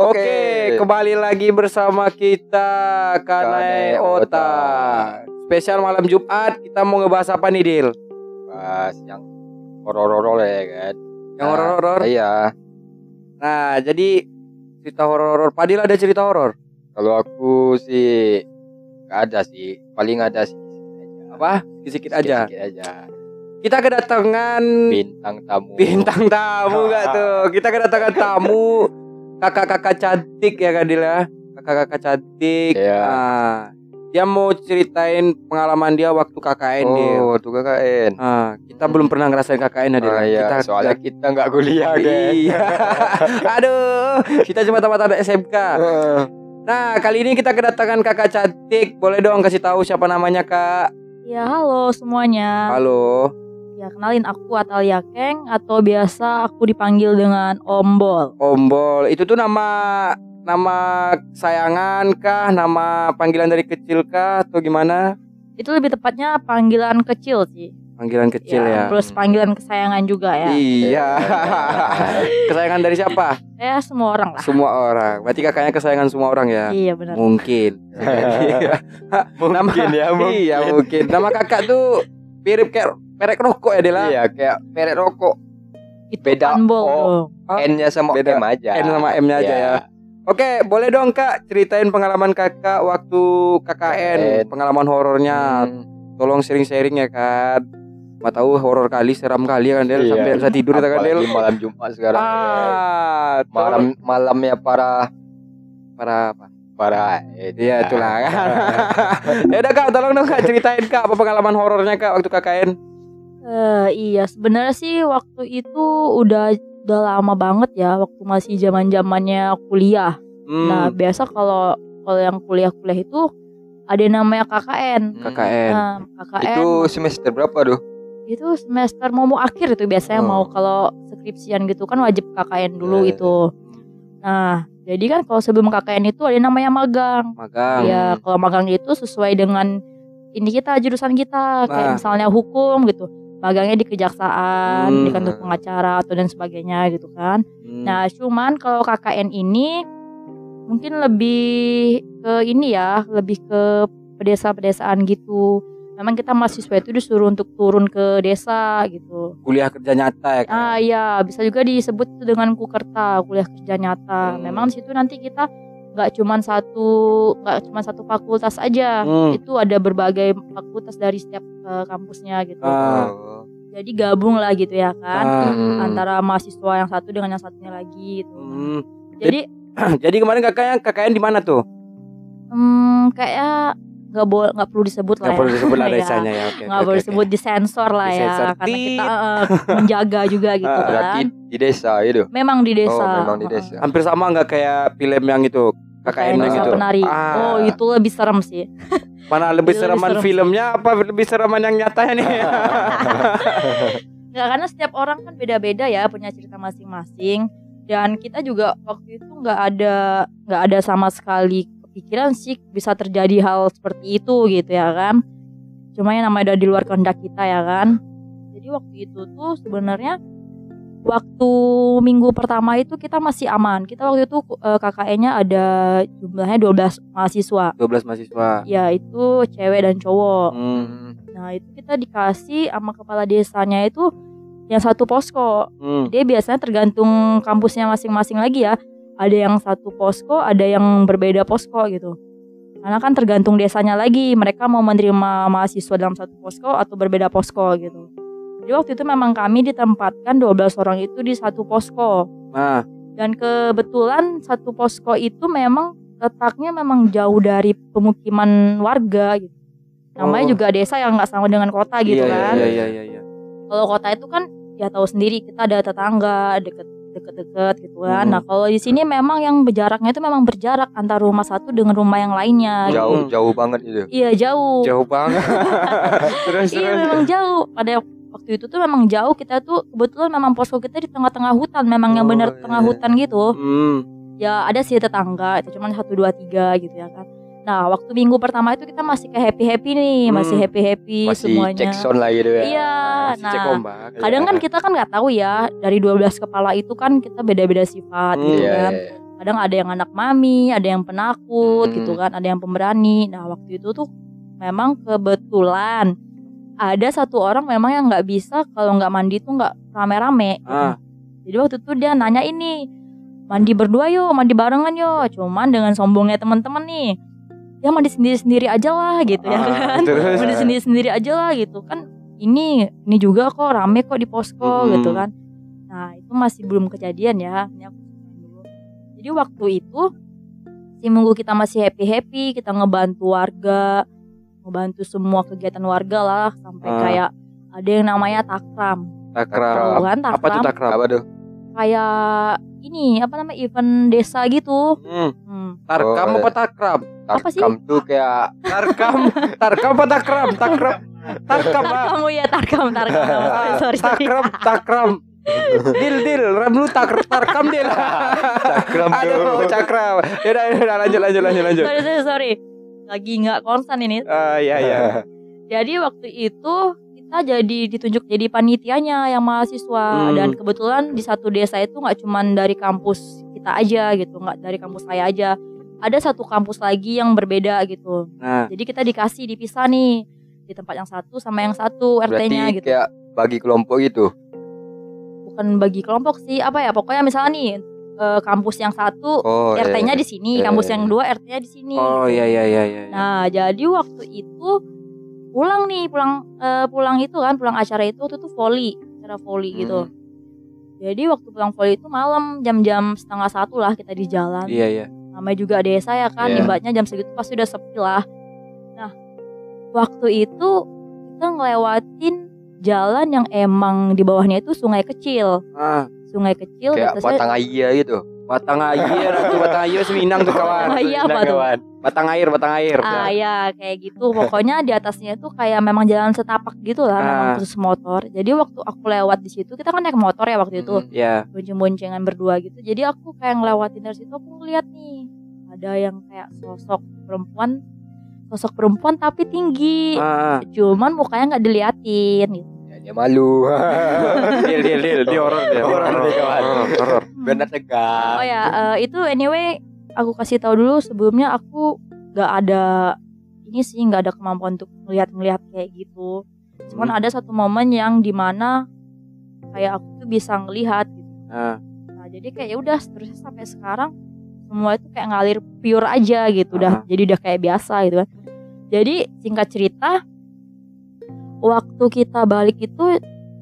Oke, kembali lagi bersama kita Kanai Ota. Spesial malam Jumat, kita mau ngebahas apa nih, Dil? Bahas yang horor-horor ya kan. Yang horor-horor? Iya. Nah, jadi cerita horor-horor. Padil ada cerita horor? Kalau aku sih nggak ada sih. Paling ada sih. Apa? Sedikit aja. Sedikit aja. Kita kedatangan Bintang tamu. bintang tamu gak tuh? Kita kedatangan tamu kakak-kakak cantik ya kan, Dil ya? Kakak-kakak cantik. Iya. Nah, dia mau ceritain pengalaman dia waktu KKN. Oh, tuh KKN. Nah, kita belum pernah ngerasain KKN ya, Dil. Ah, iya. Kita Soalnya kita nggak kuliah kan. Iya. Aduh, kita cuma tamat SMK. Nah, kali ini kita kedatangan kakak cantik. Boleh dong kasih tahu siapa namanya, Kak? Ya halo semuanya. Halo. Ya kenalin aku Atalia Keng atau biasa aku dipanggil dengan Ombol. Ombol. Itu tuh nama nama sayangan kah? Nama panggilan dari kecil kah atau gimana? Itu lebih tepatnya panggilan kecil sih. Panggilan kecil ya. Plus panggilan kesayangan juga ya. Iya. kesayangan dari siapa? Ya semua orang lah. Semua orang. Berarti kakaknya kesayangan semua orang ya? Iya benar. Mungkin. Mungkin ya, mungkin. Iya mungkin. Nama kakak tuh mirip kayak merek rokok ya Dela. Iya, kayak merek rokok. Itu beda. Oh. tuh. Oh, N-nya sama beda. M aja. N sama M-nya aja Iya. ya. Oke, boleh dong kak ceritain pengalaman kakak waktu KKN, KKN. pengalaman horornya. Hmm. Tolong sharing-sharing ya kan. Mau tahu horor kali, seram kali ya kan Del, Iya. sampai bisa tidur ya kan Del. Malam Jumat sekarang. Ah, malam malamnya para para apa? para Iya itulah kan. ya udah kak, tolong dong kak ceritain kak apa pengalaman horornya kak waktu KKN. Eh, iya sebenarnya sih waktu itu udah udah lama banget ya waktu masih zaman zamannya kuliah. Hmm, Nah biasa kalau kalau yang kuliah-kuliah itu ada yang namanya KKN. KKN. Nah, KKN Itu semester berapa tuh? itu semester mau mau akhir itu biasanya Oh. mau kalau skripsian gitu kan wajib KKN dulu Iya, gitu. Nah, jadi kan kalau sebelum KKN itu ada yang namanya magang. Magang. Ya, kalau magang itu sesuai dengan ini kita jurusan kita kayak Nah. misalnya hukum gitu. Magangnya di kejaksaan, Hmm. di kantor pengacara atau dan sebagainya gitu kan. Hmm. Nah, cuman kalau KKN ini mungkin lebih ke ini ya, lebih ke pedesa-pedesaan gitu. Memang kita mahasiswa itu disuruh untuk turun ke desa gitu. kuliah kerja nyata ya. Ah iya, bisa juga disebut dengan kukerta, kuliah kerja nyata. Hmm. Memang di situ nanti kita nggak cuman satu nggak cuma satu fakultas aja. Hmm. Itu ada berbagai fakultas dari setiap eh, kampusnya gitu. Ah. Jadi gabung lah gitu ya kan. Ah. Antara mahasiswa yang satu dengan yang satunya lagi gitu. Hmm. Jadi Jadi kemarin kakaknya KKN di mana tuh? Hmm, kayaknya nggak boleh nggak perlu disebut lah Nggak ya. perlu disebut lah Ya, desanya ya. Oke. nggak oke, boleh oke. disebut disensor lah Disensor. ya karena kita eh, menjaga juga gitu Ah, kan di desa itu. memang di desa Oh, memang di desa. Hampir sama nggak kayak film yang itu KKN Kayak yang itu. penari Ah. oh itu lebih serem sih Mana lebih Itu lebih sereman serem. filmnya apa lebih sereman yang nyatanya nih? nggak karena setiap orang kan beda-beda ya punya cerita masing-masing dan kita juga waktu itu nggak ada nggak ada sama sekali kepikiran sih bisa terjadi hal seperti itu gitu ya kan cuma yang namanya udah di luar kehendak kita ya kan jadi waktu itu tuh sebenarnya waktu minggu pertama itu kita masih aman kita waktu itu eh, KKN-nya ada jumlahnya 12 mahasiswa 12 mahasiswa. ya itu cewek dan cowok Hmm. Nah itu kita dikasih sama kepala desanya itu yang satu posko. Hmm. Dia biasanya tergantung kampusnya masing-masing lagi ya. Ada yang satu posko, ada yang berbeda posko gitu. Karena kan tergantung desanya lagi. Mereka mau menerima mahasiswa dalam satu posko atau berbeda posko gitu. Jadi waktu itu memang kami ditempatkan 12 orang itu di satu posko. Nah, Dan kebetulan satu posko itu memang letaknya memang jauh dari pemukiman warga gitu. Namanya Oh. juga desa yang nggak sama dengan kota gitu iya, kan. Iya iya iya iya. Kalau kota itu kan ya tahu sendiri kita ada tetangga deket deket-deket gitu kan. Hmm. Nah kalau di sini memang yang berjaraknya itu memang berjarak antara rumah satu dengan rumah yang lainnya. Jauh Hmm. jauh banget itu. Iya jauh. Jauh banget. terus Iya terus. memang jauh. Pada waktu itu tuh memang jauh. Kita tuh kebetulan memang posko kita di tengah-tengah hutan. Memang yang Oh, benar iya. tengah hutan gitu. Hmm. Ya ada sih tetangga. Itu cuma satu dua tiga gitu ya kan. Nah waktu minggu pertama itu kita masih kayak happy happy nih, masih Hmm. happy happy Masih semuanya. cek sound lah gitu ya. Iya. Nah cek ombak. kadang kan kita kan nggak tahu ya dari 12 kepala itu kan kita beda-beda sifat Hmm, gitu Iya, kan. iya. kadang ada yang anak mami ada yang penakut Hmm. gitu kan ada yang pemberani nah waktu itu tuh memang kebetulan ada satu orang memang yang nggak bisa kalau nggak mandi tuh nggak rame-rame gitu. Ah. jadi waktu itu dia nanya ini mandi berdua yuk mandi barengan yuk cuman dengan sombongnya teman-teman nih ya mandi sendiri-sendiri aja lah gitu ya Ah, kan terus? mandi sendiri-sendiri aja lah gitu kan ini ini juga kok rame kok di posko Mm-mm. gitu kan nah itu masih belum kejadian ya ini aku ceritain dulu. jadi waktu itu si minggu kita masih happy happy kita ngebantu warga ngebantu semua kegiatan warga lah sampai Ah. kayak ada yang namanya takram Takram. Tahu kan Apa tuh takram takram? Apa tuh? kayak ini apa namanya event desa gitu Hmm. hmm. Tarkam Oh, apa takram? Apa sih? Tarkam tuh kayak Tarkam, tarkam apa takram? Takram, tarkam ah. Tarkam oh ya tarkam tarkam sorry sorry. Takram, takram. Dil, dil, ram lu tak tarkam dil. Takram Aduh, cakram. Yaudah, yaudah, lanjut, lanjut, lanjut, lanjut. sorry sorry sorry lagi nggak konsen ini Ah, iya, iya. Jadi waktu itu kita jadi ditunjuk jadi panitianya yang mahasiswa Hmm. dan kebetulan di satu desa itu nggak cuman dari kampus kita aja gitu, nggak dari kampus saya aja. Ada satu kampus lagi yang berbeda gitu. Nah, Jadi kita dikasih dipisah nih di tempat yang satu sama yang satu RT-nya gitu. kayak bagi kelompok gitu. Bukan bagi kelompok sih, apa ya? Pokoknya misalnya nih eh, kampus yang satu Oh, iya, RT-nya iya. di sini, Iya, kampus iya, yang iya. dua RT-nya di sini. oh gitu. iya, iya, iya, iya. Nah, jadi waktu itu pulang nih, pulang eh, pulang itu kan, pulang acara itu waktu itu volley, acara volley gitu. Hmm. Jadi waktu pulang volley itu malam jam-jam setengah satu lah kita di jalan. Iya, iya. Namanya juga desa ya kan, Iya. ibaratnya jam segitu pasti udah sepi lah. Nah, waktu itu kita ngelewatin jalan yang emang di bawahnya itu sungai kecil. Ah, Sungai kecil Kayak atasnya- batang air gitu. batang air, tuh batang air Seminang tuh kawan. Batang air apa tuh? Batang air, batang air. Ah ya kayak gitu pokoknya di atasnya itu kayak memang jalan setapak gitu lah memang Ah. khusus motor jadi waktu aku lewat di situ kita kan naik motor ya waktu itu Hmm. Ya. bonceng-boncengan berdua gitu jadi aku kayak ngelewatin dari situ aku ngeliat nih ada yang kayak sosok perempuan sosok perempuan tapi tinggi Ah, cuman mukanya nggak diliatin gitu. Ya, dia malu. deal, deal, deal, di horor dia. Horor dia. Horor. Benar tegang. oh ya eh, itu anyway aku kasih tahu dulu sebelumnya aku nggak ada ini sih nggak ada kemampuan untuk melihat-melihat kayak gitu cuman Hmm. ada satu momen yang di mana kayak aku tuh bisa ngelihat gitu Ah, nah jadi kayak ya udah terusnya sampai sekarang semua itu kayak ngalir pure aja gitu udah Ah. jadi udah kayak biasa gitu kan jadi singkat cerita waktu kita balik itu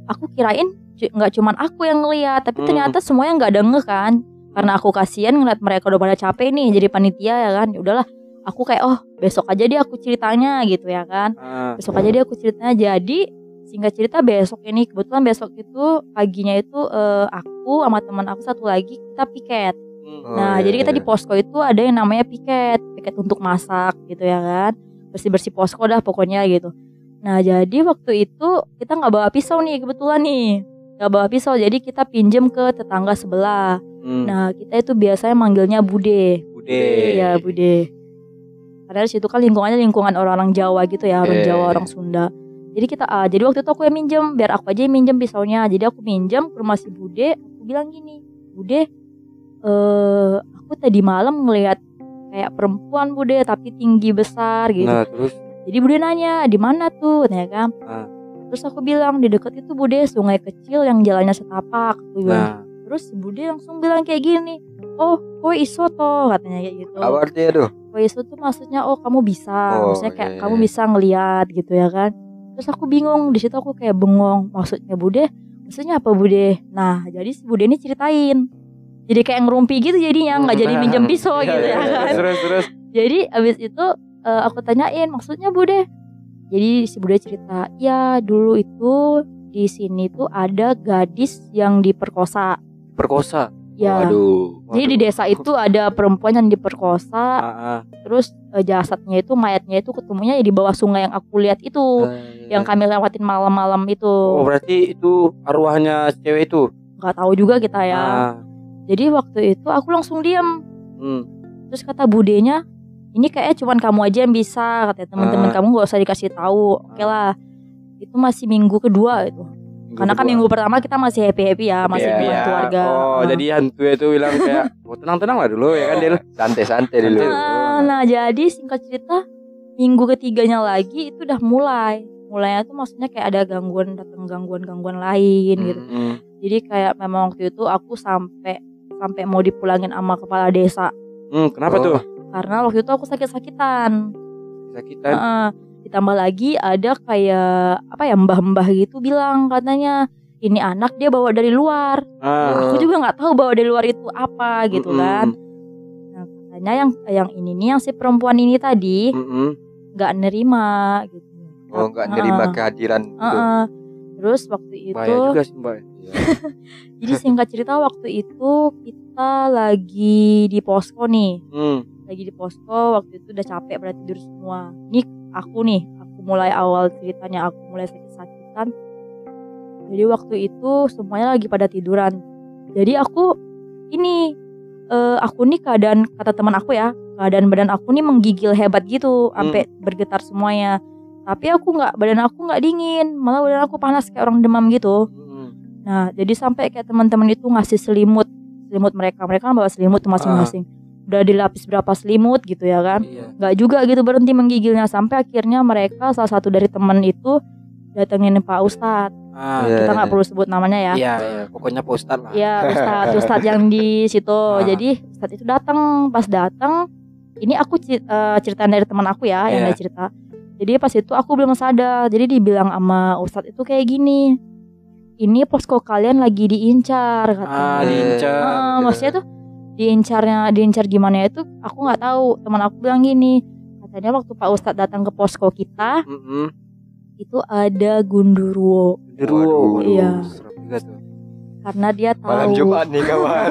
aku kirain nggak cuman aku yang ngeliat tapi Hmm. ternyata semuanya nggak ada nge kan. Karena aku kasihan ngeliat mereka udah pada capek nih jadi panitia ya kan. Ya udahlah aku kayak oh besok aja deh aku ceritanya gitu ya kan. Ah. besok aja deh aku ceritanya. Jadi singkat cerita besok ini kebetulan besok itu paginya itu eh, aku sama teman aku satu lagi kita piket. Oh, nah iya, jadi kita iya. di posko itu ada yang namanya piket piket untuk masak gitu ya kan. Bersih bersih posko dah pokoknya gitu nah jadi waktu itu kita nggak bawa pisau nih kebetulan nih nggak bawa pisau jadi kita pinjem ke tetangga sebelah Hmm. nah kita itu biasanya manggilnya bude Bude. Iya Bude. Karena di situ kan lingkungannya lingkungan orang-orang Jawa gitu ya, orang Iya, Jawa, iya. orang Sunda. Jadi kita ah, jadi waktu itu aku yang minjem, biar aku aja yang minjem pisaunya. Jadi aku minjem ke rumah si Bude, aku bilang gini, Bude, eh aku tadi malam ngelihat kayak perempuan Bude tapi tinggi besar gitu. Nah, terus Jadi Bude nanya, di mana tuh? Ya kan? Ah. Terus aku bilang di dekat itu Bude sungai kecil yang jalannya setapak. Aku bilang. nah, Terus si Bude langsung bilang kayak gini, oh kowe iso toh katanya kayak gitu. Apa artinya tuh? Waisu tuh maksudnya oh kamu bisa, Oh, maksudnya kayak iya, kamu iya. bisa ngeliat gitu ya kan. Terus aku bingung di situ aku kayak bengong maksudnya Bude, maksudnya apa Bude? Nah jadi si Bude ini ceritain, jadi kayak ngerumpi gitu jadinya nggak jadi minjem pisau Iya, gitu iya, ya iya. kan. Terus, terus. Jadi abis itu eh, aku tanyain maksudnya Bude. Jadi si Bude cerita, ya dulu itu di sini tuh ada gadis yang diperkosa. Perkosa. Ya, Waduh. jadi di desa itu ada perempuan yang diperkosa, Ah, ah. terus eh, jasadnya itu mayatnya itu ketemunya ya di bawah sungai yang aku lihat itu yang kami lewatin malam-malam itu Oh, berarti itu arwahnya cewek itu. nggak tahu juga kita ya Ah. jadi waktu itu aku langsung diam Hmm. terus kata budenya ini kayaknya cuman kamu aja yang bisa katanya teman-teman Ah. kamu nggak usah dikasih tahu oke lah itu masih minggu kedua itu Minggu Karena kan kedua. minggu pertama kita masih happy happy ya, masih Iya, dengan iya. keluarga. Oh, Ah. jadi hantu itu bilang kayak, oh tenang-tenang lah dulu ya kan Del. Santai-santai dulu. Santai. Ah, nah jadi singkat cerita minggu ketiganya lagi itu udah mulai mulainya tuh maksudnya kayak ada gangguan datang gangguan gangguan lain gitu Hmm. jadi kayak memang waktu itu aku sampai sampai mau dipulangin sama kepala desa Hmm, kenapa Oh. tuh? Karena waktu itu aku sakit-sakitan Sakitan. Heeh. ditambah lagi ada kayak apa ya mbah-mbah gitu bilang katanya ini anak dia bawa dari luar Ah. aku juga nggak tahu bawa dari luar itu apa gitu Mm-mm. kan nah katanya yang yang ini nih yang si perempuan ini tadi nggak nerima gitu. Oh, enggak nerima kehadiran gitu. Heeh. Terus waktu itu, Bahaya juga sih mbak. jadi singkat cerita waktu itu kita lagi di posko nih, Hmm. Lagi di posko waktu itu udah capek pada tidur semua. Nih aku nih, aku mulai awal ceritanya aku mulai sakit-sakitan. Jadi waktu itu semuanya lagi pada tiduran. Jadi aku ini eh, aku nih keadaan kata teman aku ya, keadaan badan aku nih menggigil hebat gitu, sampai bergetar semuanya. Tapi aku nggak, badan aku nggak dingin, malah badan aku panas kayak orang demam gitu. Hmm. Nah, jadi sampai kayak teman-teman itu ngasih selimut, selimut mereka, mereka kan bawa selimut tuh masing-masing. Udah dilapis berapa selimut gitu ya kan? Iya. Nggak juga gitu berhenti menggigilnya sampai akhirnya mereka salah satu dari teman itu datengin Pak Ustadz. Ah. Iya. Kita nggak perlu sebut namanya ya. Iya, iya. pokoknya Pak Ustadz lah. Iya Ustadz, Ustadz yang di situ. Ah. Jadi Ustadz itu datang, pas datang, ini aku eh, ceritaan dari teman aku ya yang Iya. dia cerita. Jadi pas itu aku belum sadar. Jadi dibilang sama Ustadz itu kayak gini. Ini posko kalian lagi diincar katanya. Ah, diincar. Ah, maksudnya tuh diincarnya diincar gimana ya itu aku nggak tahu. Teman aku bilang gini. Katanya waktu Pak Ustadz datang ke posko kita Mm-mm. itu ada gundurwo. Waduh. Iya. Serem juga tuh. karena dia tahu. Malam Jumat nih kawan.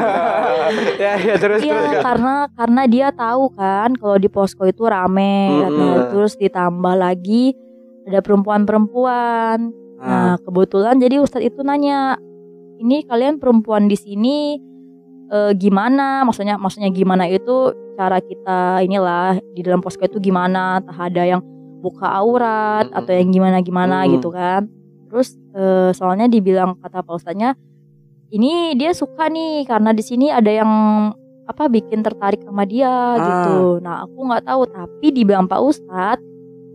ya, ya terus Iya terus. karena karena dia tahu kan kalau di posko itu rame Mm-mm. katanya. terus ditambah lagi ada perempuan-perempuan. Ah. Nah kebetulan jadi Ustadz itu nanya ini kalian perempuan di sini eh, gimana? Maksudnya maksudnya gimana itu cara kita inilah di dalam posko itu gimana? Entah ada yang buka aurat atau yang gimana gimana Mm. gitu kan? Terus eh, soalnya dibilang kata Pak Ustadznya ini dia suka nih karena di sini ada yang apa bikin tertarik sama dia Ah. gitu. Nah aku nggak tahu tapi dibilang Pak Ustadz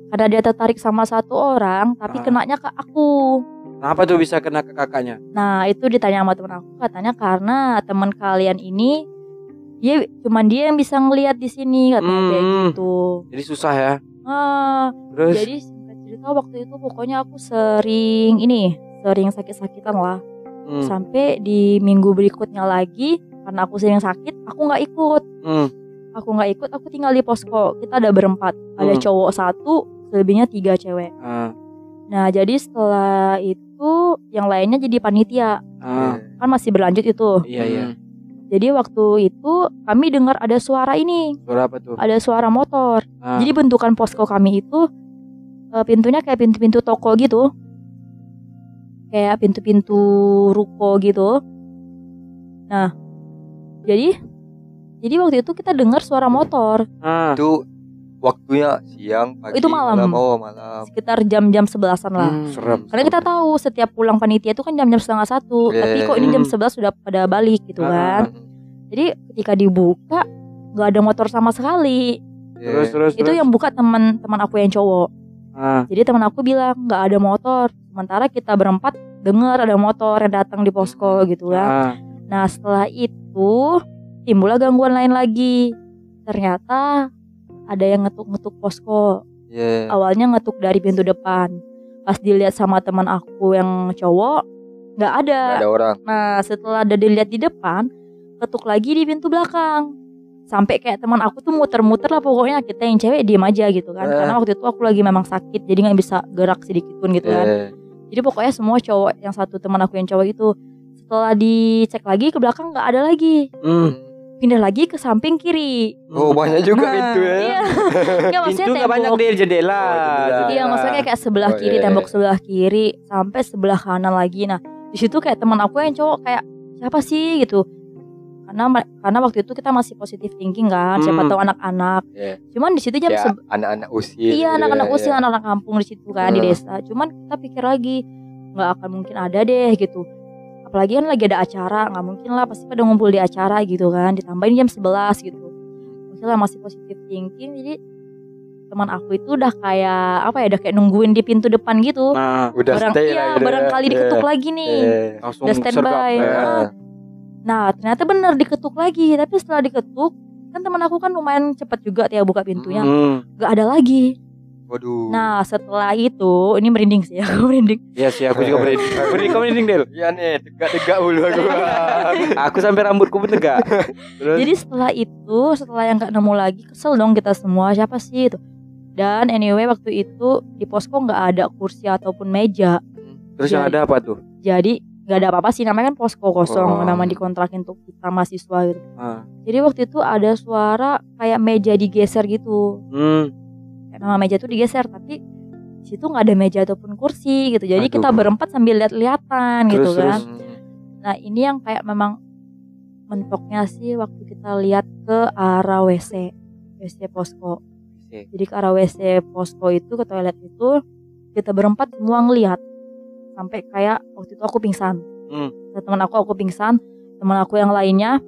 karena dia tertarik sama satu orang tapi Ah. kenanya ke aku. Kenapa tuh bisa kena ke kakaknya? Nah itu ditanya sama temen aku katanya karena teman kalian ini dia cuman dia yang bisa ngelihat di sini katanya kayak Hmm. gitu. Jadi susah ya. Ah, Terus jadi singkat cerita waktu itu pokoknya aku sering ini sering sakit-sakitan lah hmm, sampai di minggu berikutnya lagi karena aku sering sakit aku nggak ikut hmm, aku nggak ikut aku tinggal di posko kita ada berempat ada Hmm. cowok satu selebihnya tiga cewek ah, nah jadi setelah itu yang lainnya jadi panitia. Ah, kan masih berlanjut itu. Iya iya. jadi waktu itu kami dengar ada suara ini. Suara apa tuh? ada suara motor. Ah, jadi bentukan posko kami itu eh, pintunya kayak pintu-pintu toko gitu. Kayak pintu-pintu ruko gitu. Nah jadi jadi waktu itu kita dengar suara motor. Ah, Itu waktunya siang, pagi, Itu malam. Oh, malam. sekitar jam-jam sebelasan lah hmm, serem. Karena kita tahu setiap pulang panitia itu kan jam-jam setengah satu, Iya, tapi iya, kok ini jam Hmm. 11 sudah pada balik gitu Ah, kan. Jadi ketika dibuka nggak ada motor sama sekali. Terus terus Itu terus. yang buka teman teman aku yang cowok. ah, Jadi teman aku bilang nggak ada motor. Sementara kita berempat dengar ada motor yang datang di posko gitu kan. ah, Nah setelah itu timbullah gangguan lain lagi. Ternyata ada yang ngetuk-ngetuk posko. Iya. Awalnya ngetuk dari pintu depan. Pas dilihat sama teman aku yang cowok nggak ada. Nggak ada orang. Nah setelah ada dilihat di depan, ketuk lagi di pintu belakang. Sampai kayak teman aku tuh muter-muter lah pokoknya kita yang cewek diem aja gitu kan. Eh. Karena waktu itu aku lagi memang sakit jadi nggak bisa gerak sedikit pun gitu kan. Iya. Jadi pokoknya semua cowok yang satu teman aku yang cowok itu setelah dicek lagi ke belakang nggak ada lagi. hmm. Pindah lagi ke samping kiri. Oh, banyak juga Nah, itu ya. Iya. Nggak maksudnya Pintu nggak banyak tembok. di jendela. Oh, jendela. Iya maksudnya kayak sebelah Oh, kiri iya, tembok iya. sebelah kiri sampai sebelah kanan lagi. Nah di situ kayak teman aku yang cowok kayak siapa sih gitu. Karena karena waktu itu kita masih positif thinking kan, siapa Hmm. tahu anak-anak. Iya. Cuman di situ jam se- anak-anak usia. iya gitu anak-anak ya, usia ya. anak-anak kampung di situ kan di Hmm. desa. Cuman kita pikir lagi nggak akan mungkin ada deh gitu apalagi kan lagi ada acara nggak mungkin lah pasti pada ngumpul di acara gitu kan ditambahin jam 11 gitu maksudnya masih positif thinking jadi teman aku itu udah kayak apa ya udah kayak nungguin di pintu depan gitu Nah, Udah barang stay iya lah gitu. barangkali Iya. diketuk lagi nih langsung udah standby sergap. eh. Heeh. nah ternyata bener diketuk lagi tapi setelah diketuk kan teman aku kan lumayan cepet juga ya buka pintunya nggak ada lagi Waduh. nah setelah itu ini merinding sih aku merinding Iya sih aku juga merinding. Merinding kamu merinding Del. Iya nih, tegak-tegak bulu aku. Aku sampai rambutku pun tegak. Terus Jadi setelah itu, setelah yang nggak nemu lagi, kesel dong kita semua. Siapa sih itu? Dan anyway waktu itu di posko nggak ada kursi ataupun meja. terus yang ada apa tuh? Jadi nggak ada apa-apa sih. Namanya kan posko kosong. Oh. Memang dikontrakin untuk kita mahasiswa gitu. Ah. Jadi waktu itu ada suara kayak meja digeser gitu. Hmm. Memang meja tuh digeser, tapi situ nggak ada meja ataupun kursi gitu. Jadi Aduh. kita berempat sambil lihat-lihatan gitu kan. terus. Nah ini yang kayak memang mentoknya sih waktu kita lihat ke arah WC, WC posko. Jadi ke arah WC posko itu ke toilet itu kita berempat semua ngelihat sampai kayak waktu itu aku pingsan. Hmm. Nah, teman aku aku pingsan, teman aku yang lainnya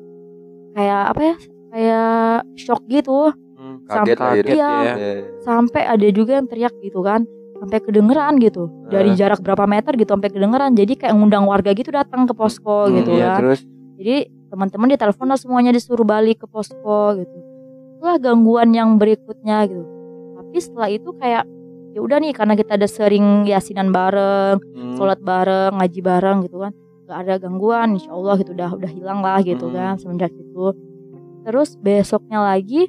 kayak apa ya? Kayak shock gitu. Kaget Sampai- iya. Eh, Sampai ada juga yang teriak gitu kan. Sampai kedengeran gitu. Dari jarak berapa meter gitu sampai kedengeran. Jadi kayak ngundang warga gitu datang ke posko Hmm, gitu iya, kan. terus Jadi teman-teman ditelepon lah semuanya disuruh balik ke posko gitu. Itulah gangguan yang berikutnya gitu. Tapi setelah itu kayak ya udah nih karena kita ada sering yasinan bareng, hmm. sholat bareng, ngaji bareng gitu kan. Gak ada gangguan, insya Allah gitu udah udah hilang lah gitu Hmm. kan semenjak itu. Terus besoknya lagi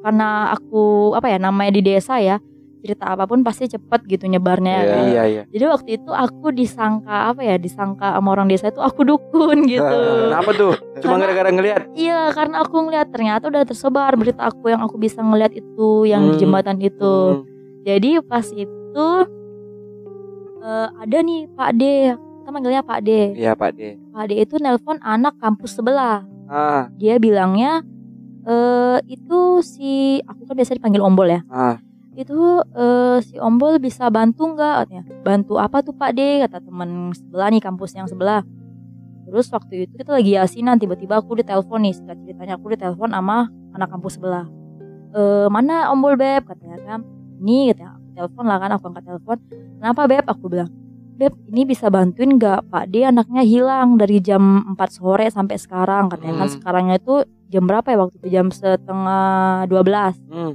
karena aku apa ya namanya di desa ya cerita apa pun pasti cepet gitu nyebarnya Iya. kan. Iya, iya. Jadi waktu itu aku disangka apa ya disangka sama orang desa itu aku dukun gitu. Kenapa tuh? Cuma gara-gara ngelihat. Iya karena aku ngeliat ternyata udah tersebar berita aku yang aku bisa ngeliat itu yang di Hmm. jembatan itu. Hmm. Jadi pas itu eh, ada nih Pak D, kita manggilnya Pak D. Iya, Pak D. Pak D itu nelpon anak kampus sebelah. Ah, Dia bilangnya eh itu si aku kan biasa dipanggil Ombol ya. ah. Itu eh, si Ombol bisa bantu nggak? Katanya. Bantu apa tuh Pak D? Kata teman sebelah nih kampus yang sebelah. Terus waktu itu kita lagi yasinan tiba-tiba aku ditelepon nih singkat ceritanya aku ditelepon sama anak kampus sebelah. E, mana Ombol Beb katanya kan. Ini katanya aku telepon lah kan aku angkat telepon. Kenapa Beb? Aku bilang Beb ini bisa bantuin nggak Pak D anaknya hilang dari jam 4 sore sampai sekarang katanya kan Hmm. sekarangnya itu jam berapa ya waktu itu? Jam setengah 12 Hmm.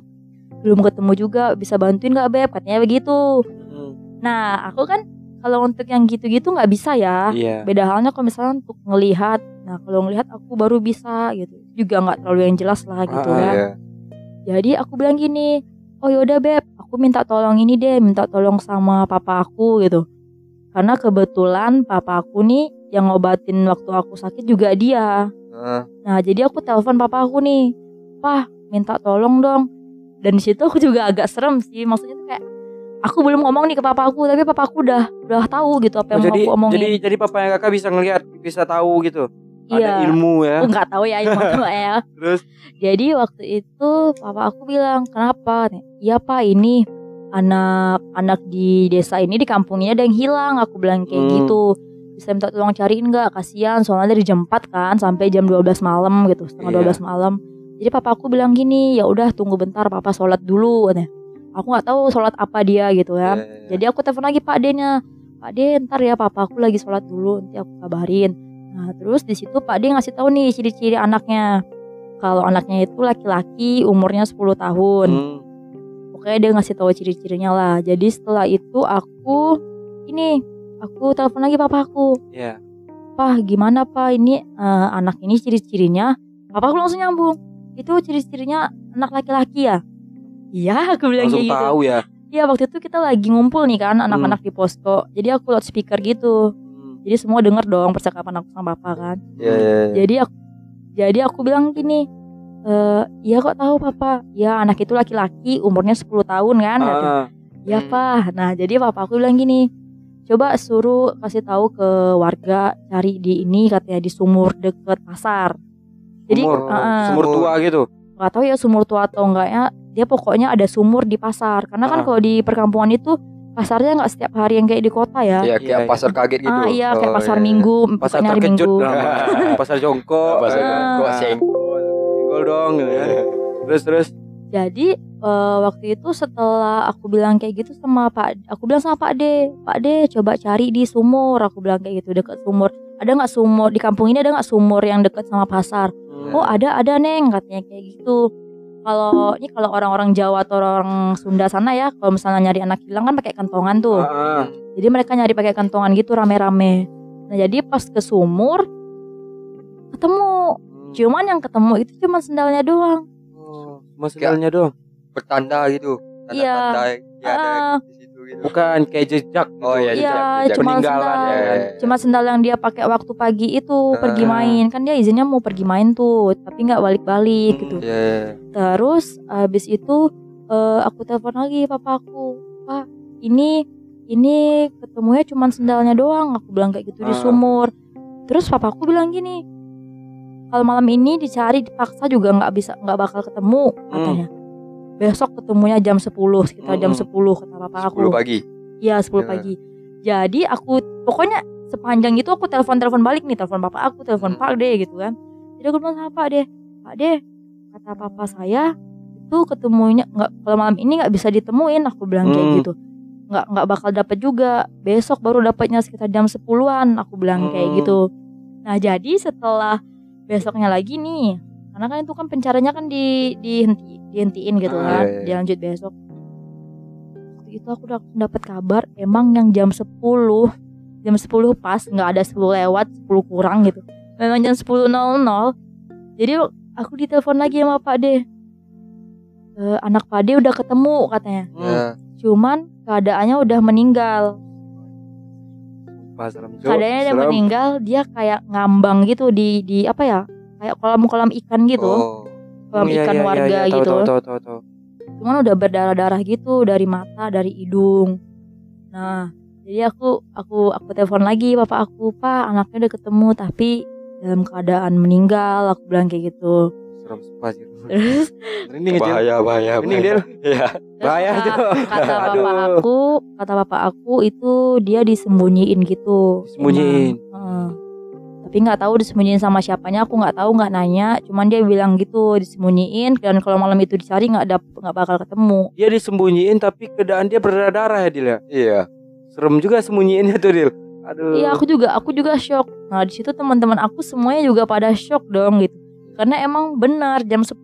belum ketemu juga bisa bantuin nggak Beb? Katanya begitu. Hmm. nah aku kan kalau untuk yang gitu-gitu nggak bisa ya. Iya. beda halnya kalau misalnya untuk ngelihat. Nah kalau ngelihat aku baru bisa gitu. Juga nggak terlalu yang jelas lah gitu Ah, kan Iya. jadi aku bilang gini oh yaudah beb. Aku minta tolong ini deh minta tolong sama papa aku gitu. Karena kebetulan papa aku nih yang ngobatin waktu aku sakit juga dia Ah, nah jadi aku telepon papa aku nih pah minta tolong dong dan di situ aku juga agak serem sih maksudnya tuh kayak aku belum ngomong nih ke papa aku tapi papa aku udah udah tahu gitu Oh, apa yang jadi mau aku omongin jadi jadi papanya kakak bisa ngelihat, bisa tahu gitu. iya Ada ilmu ya. aku nggak tahu ya ilmu ya Terus Jadi waktu itu papa aku bilang kenapa? Iya pak ini anak-anak di desa ini di kampungnya ada yang hilang. Aku bilang kayak Hmm. gitu. Bisa minta tolong cariin nggak? Kasihan soalnya dari jam 4 kan sampai jam 12 malam gitu, setengah Iya. 12 malam. Jadi papa aku bilang gini, ya udah tunggu bentar papa sholat dulu katanya. Aku nggak tahu sholat apa dia gitu ya. iya, iya. Jadi aku telepon lagi Pak D-nya. Pak D, ntar ya papa aku lagi sholat dulu, nanti aku kabarin. Nah terus di situ Pak D ngasih tahu nih ciri-ciri anaknya. Kalau anaknya itu laki-laki, umurnya 10 tahun. hmm. Pokoknya dia ngasih tahu ciri-cirinya lah. Jadi setelah itu aku ini aku telepon lagi papa aku. Iya. Pak gimana pak ini eh, anak ini ciri-cirinya? Papa aku langsung nyambung. Itu ciri-cirinya anak laki-laki ya? Iya aku bilang Langsung kayak gitu. tahu ya. Iya waktu itu kita lagi ngumpul nih kan anak-anak di posko. Jadi aku loudspeaker gitu. Hmm. Jadi semua denger dong percakapan aku sama bapak kan. Iya, iya, iya. Jadi aku jadi aku bilang gini, eh iya kok tahu papa? Ya anak itu laki-laki umurnya 10 tahun kan? Ah, Ya Hmm. pak. Nah jadi papa aku bilang gini, coba suruh kasih tahu ke warga cari di ini katanya di sumur deket pasar. Jadi sumur, eh, sumur tua gitu. nggak tahu ya sumur tua atau enggaknya dia pokoknya ada sumur di pasar karena kan Ah. kalau di perkampungan itu pasarnya nggak setiap hari yang kayak di kota ya. Iya, Iya, kayak iya. pasar kaget gitu. Ah iya kayak Oh, pasar iya. minggu, Pasar terkejut minggu. Pasar jongkok. Pasar eh, jongkok, Ah. senggol. Dong gitu kan. Terus terus. Jadi eh, waktu itu setelah aku bilang kayak gitu sama Pak, aku bilang sama Pak D, Pak D coba cari di sumur. Aku bilang kayak gitu dekat sumur. Ada nggak sumur di kampung ini ada nggak sumur yang dekat sama pasar? Hmm. Oh ada ada neng katanya kayak gitu. Kalau ini kalau orang-orang Jawa atau orang Sunda sana ya, kalau misalnya nyari anak hilang kan pakai kantongan tuh. Ah. Jadi mereka nyari pakai kantongan gitu rame-rame. Nah jadi pas ke sumur ketemu. Cuman yang ketemu itu cuma sendalnya doang. Cuma sendalnya doang. Bertanda gitu. Iya. Tanda-tanda ya ada Ah. di situ gitu. Bukan kayak jejak. gitu. Oh, iya, Iya, jejak- jejak cuma sendal. ya? Cuma sendal yang dia pakai waktu pagi itu pergi Ah. main. Kan dia izinnya mau pergi main tuh, tapi nggak balik-balik gitu. Iya, iya. Terus habis itu eh, aku telepon lagi papaku. Pak, ini ini ketemunya cuma sendalnya doang. Aku bilang kayak gitu di Ah. sumur. Terus papaku bilang gini, kalau malam ini dicari dipaksa juga nggak bisa nggak bakal ketemu katanya. Besok ketemunya jam 10 sekitar jam Hmm. 10 kata papa aku. 10 pagi. Iya 10 Ya. pagi. Jadi aku pokoknya sepanjang itu aku telepon-telepon balik nih, telepon papa aku, telepon Hmm. Pak D gitu kan. Jadi aku bilang sama Pak D, Pak D, kata papa saya itu ketemunya nggak kalau malam ini nggak bisa ditemuin, aku bilang kayak Hmm. gitu. Nggak nggak bakal dapet juga. Besok baru dapatnya sekitar jam 10-an, aku bilang kayak Hmm. gitu. Nah, jadi setelah besoknya lagi nih, karena kan itu kan pencariannya kan di dihenti, dihentiin gitu Ah, kan, iya, iya. dilanjut besok. Waktu itu aku udah dapat kabar emang yang jam 10 jam 10 pas nggak ada 10 lewat 10 kurang gitu. Memang jam 10.00 jadi aku ditelepon lagi sama Pak D. "Eh, anak Pak D udah ketemu katanya. Ya. cuman keadaannya udah meninggal Udah Serem. meninggal dia kayak ngambang gitu di di apa ya kayak kolam-kolam ikan gitu Oh. kolam Iya, ikan iya, iya, warga iya, tahu, gitu Tahu, tahu, tahu, tahu. cuman udah berdarah-darah gitu dari mata dari hidung nah jadi aku aku aku telepon lagi bapak aku pak anaknya udah ketemu tapi dalam keadaan meninggal aku bilang kayak gitu Serem sih. terus aja. Bahaya, bahaya. Bahaya. Del. Iya. terus Bahaya kata, tuh. kata Aduh. bapak aku kata bapak aku itu dia disembunyiin gitu Disembunyiin. Heeh. tapi nggak tahu disembunyiin sama siapanya aku nggak tahu nggak nanya cuman dia bilang gitu disembunyiin dan kalau malam itu dicari nggak ada nggak bakal ketemu Dia disembunyiin tapi keadaan dia berdarah-darah ya, Dil ya. Iya. Serem juga sembunyiinnya tuh, Dil. Aduh. Iya aku juga aku juga shock. Nah di situ teman-teman aku semuanya juga pada shock dong gitu. Karena emang benar jam 10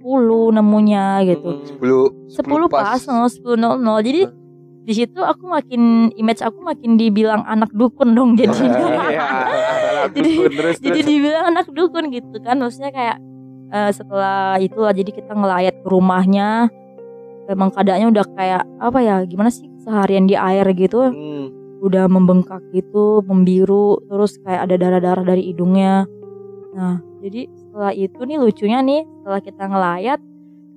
nemunya gitu. Hmm. 10 10 pas, oh, 10.00. Jadi di situ aku makin image aku makin dibilang anak dukun dong jadinya. Iya. Jadi- Dukun, terus, jadi terus. dibilang anak dukun gitu kan. Maksudnya kayak eh, setelah itu lah jadi kita ngelayat ke rumahnya. Memang keadaannya udah kayak apa ya? Gimana sih seharian di air gitu. Hmm. udah membengkak gitu, membiru, terus kayak ada darah-darah dari hidungnya. Nah, jadi setelah itu nih lucunya nih, setelah kita ngelayat,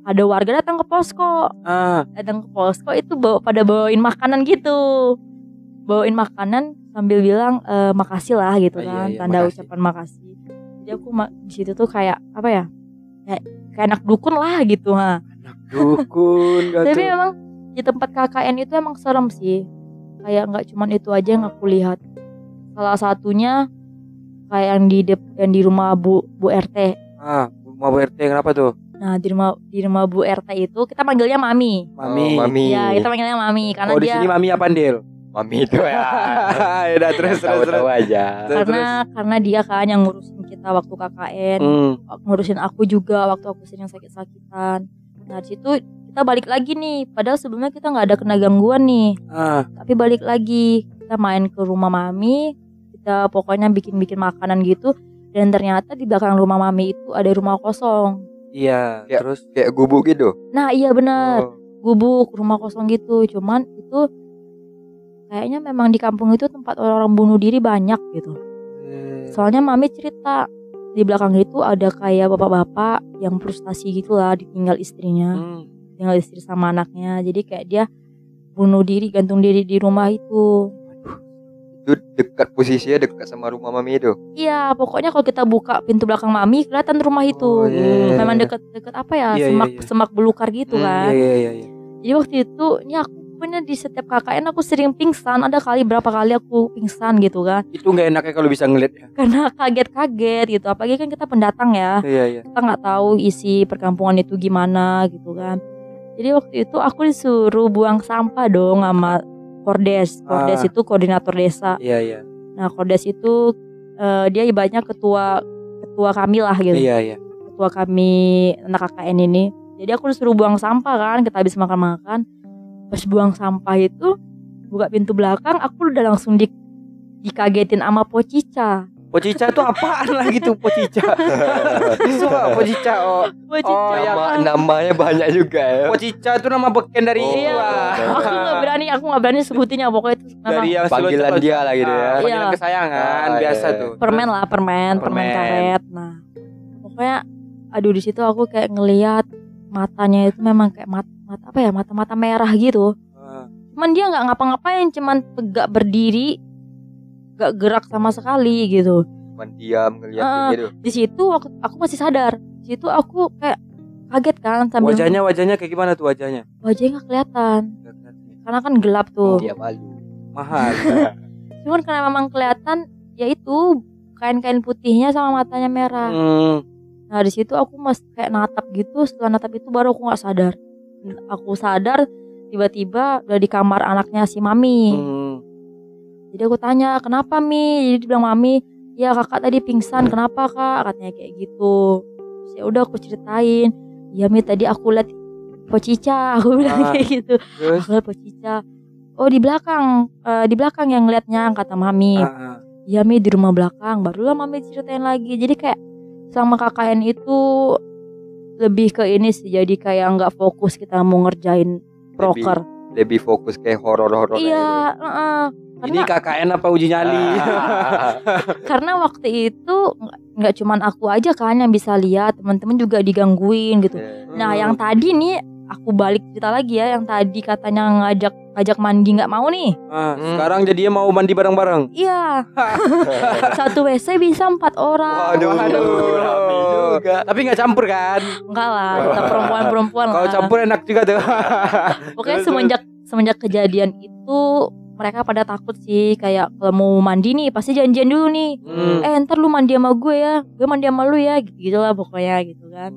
ada warga datang ke posko, Ah, datang ke posko itu bawa pada bawain makanan gitu, bawain makanan sambil bilang e, makasih lah gitu Oh, iya, kan, iya, tanda makasih. ucapan makasih. Jadi aku ma- di situ tuh kayak apa ya, kayak, kayak anak dukun lah gitu ha. dukun gak Tapi memang di tempat KKN itu emang serem sih. Kayak nggak cuman itu aja yang aku lihat. Salah satunya kayak yang di dep- yang di rumah Bu Bu RT. Ah, mau RT kenapa tuh? Nah di rumah di rumah Bu RT itu kita panggilnya Mami. Mami. Oh, mami. Iya kita panggilnya Mami karena Oh, di dia sini Mami apa, Dil? Mami itu ya. ya udah terus terus terus. Aja. Terus, karena karena dia kan yang ngurusin kita waktu KKN, Hmm. ngurusin aku juga waktu aku sering sakit-sakitan. Nah di situ kita balik lagi nih. Padahal sebelumnya kita nggak ada kena gangguan nih. Ah, tapi balik lagi kita main ke rumah mami kita pokoknya bikin-bikin makanan gitu. Dan ternyata di belakang rumah mami itu ada rumah kosong. Iya, Ya. terus? Kayak gubuk gitu. nah iya bener Oh, gubuk rumah kosong gitu. Cuman itu kayaknya memang di kampung itu tempat orang-orang bunuh diri banyak gitu. Eh, soalnya mami cerita di belakang itu ada kayak bapak-bapak yang frustasi gitu lah ditinggal istrinya hmm. tinggal istri sama anaknya. Jadi kayak dia bunuh diri gantung diri di rumah itu Itu dekat posisinya dekat sama rumah mami itu. Iya, pokoknya kalau kita buka pintu belakang mami kelihatan rumah itu. Oh, iya. Memang deket-deket apa ya, Iya, iya, semak iya. semak belukar gitu Hmm, kan. Iya, iya, iya, iya. Jadi waktu itu, ini aku pokoknya di setiap KKN aku sering pingsan ada kali berapa kali aku pingsan gitu kan Itu nggak enaknya kalau bisa ngeliat ya. karena kaget-kaget gitu apalagi kan kita pendatang ya Iya iya. kita nggak tahu isi perkampungan itu gimana gitu kan jadi waktu itu aku disuruh buang sampah dong sama kordes kordes Ah. itu koordinator desa Iya iya. nah kordes itu eh, dia ibaratnya ketua ketua kami lah gitu Iya iya. ketua kami anak KKN ini jadi aku disuruh buang sampah kan kita habis makan-makan pas buang sampah itu buka pintu belakang aku udah langsung di dikagetin sama pocica Pocica itu apaan lagi tuh pocica? Itu apa pocica? Oh, pocica Oh, ya, Nama, namanya banyak juga ya. pocica itu nama beken dari Oh, Iya, lah. aku nggak berani, aku nggak berani sebutinnya pokoknya itu memang Dari yang Panggilan dia lah gitu ya. Panggilan Iya. kesayangan Ah, biasa iya. tuh. permen lah, permen, permen, Permen. karet. Nah, pokoknya, aduh di situ aku kayak ngelihat matanya itu memang kayak mata, mata apa ya, mata-mata merah gitu. Ah, Cuman dia nggak ngapa-ngapain, cuman tegak berdiri, gak gerak sama sekali gitu. Cuman diam ngeliatin Ah. gitu. Di situ waktu aku masih sadar, di situ aku kayak kaget kan sambil Wajahnya wajahnya kayak gimana tuh wajahnya? wajahnya nggak kelihatan kelihatan. karena kan gelap tuh. Dia malu. Mahal. Cuman karena memang kelihatan ya itu kain-kain putihnya sama matanya merah. Hmm. Nah di situ aku mas kayak natap gitu. Setelah natap itu baru aku nggak sadar. Aku sadar tiba-tiba udah di kamar anaknya si mami. Hmm. Jadi aku tanya kenapa mi? Jadi dia bilang mami, ya kakak tadi pingsan. Kenapa kak? Katanya kayak gitu. Terus ya udah aku ceritain. Ya mi tadi aku lihat pocica. Aku bilang Ah. kayak gitu. Terus Aku lihat pocica. Oh di belakang, eh, di belakang yang ngeliatnya kata mami. ah, ah. Ya Mi di rumah belakang Barulah Mami ceritain lagi Jadi kayak Sama KKN itu Lebih ke ini sih Jadi kayak nggak fokus kita mau ngerjain proker Lebih fokus kayak horor-horor. Iya heeh. ini Karena, KKN apa uji nyali? karena waktu itu nggak- cuman aku aja kan yang bisa lihat Teman-teman juga digangguin gitu Nah yang tadi nih Aku balik cerita lagi ya Yang tadi katanya ngajak ngajak mandi nggak mau nih Ah, Hmm. sekarang jadinya mau mandi bareng-bareng. Iya Satu WC bisa empat orang Waduh, Waduh. juga. Tapi nggak campur kan? Enggak lah Kita perempuan-perempuan lah Kalau campur enak juga tuh. Pokoknya Terus, semenjak semenjak kejadian itu mereka pada takut sih kayak kalau mau mandi nih pasti janjian dulu nih. Hmm. Eh ntar lu mandi sama gue ya, gue mandi sama lu ya, gitu lah pokoknya gitu kan.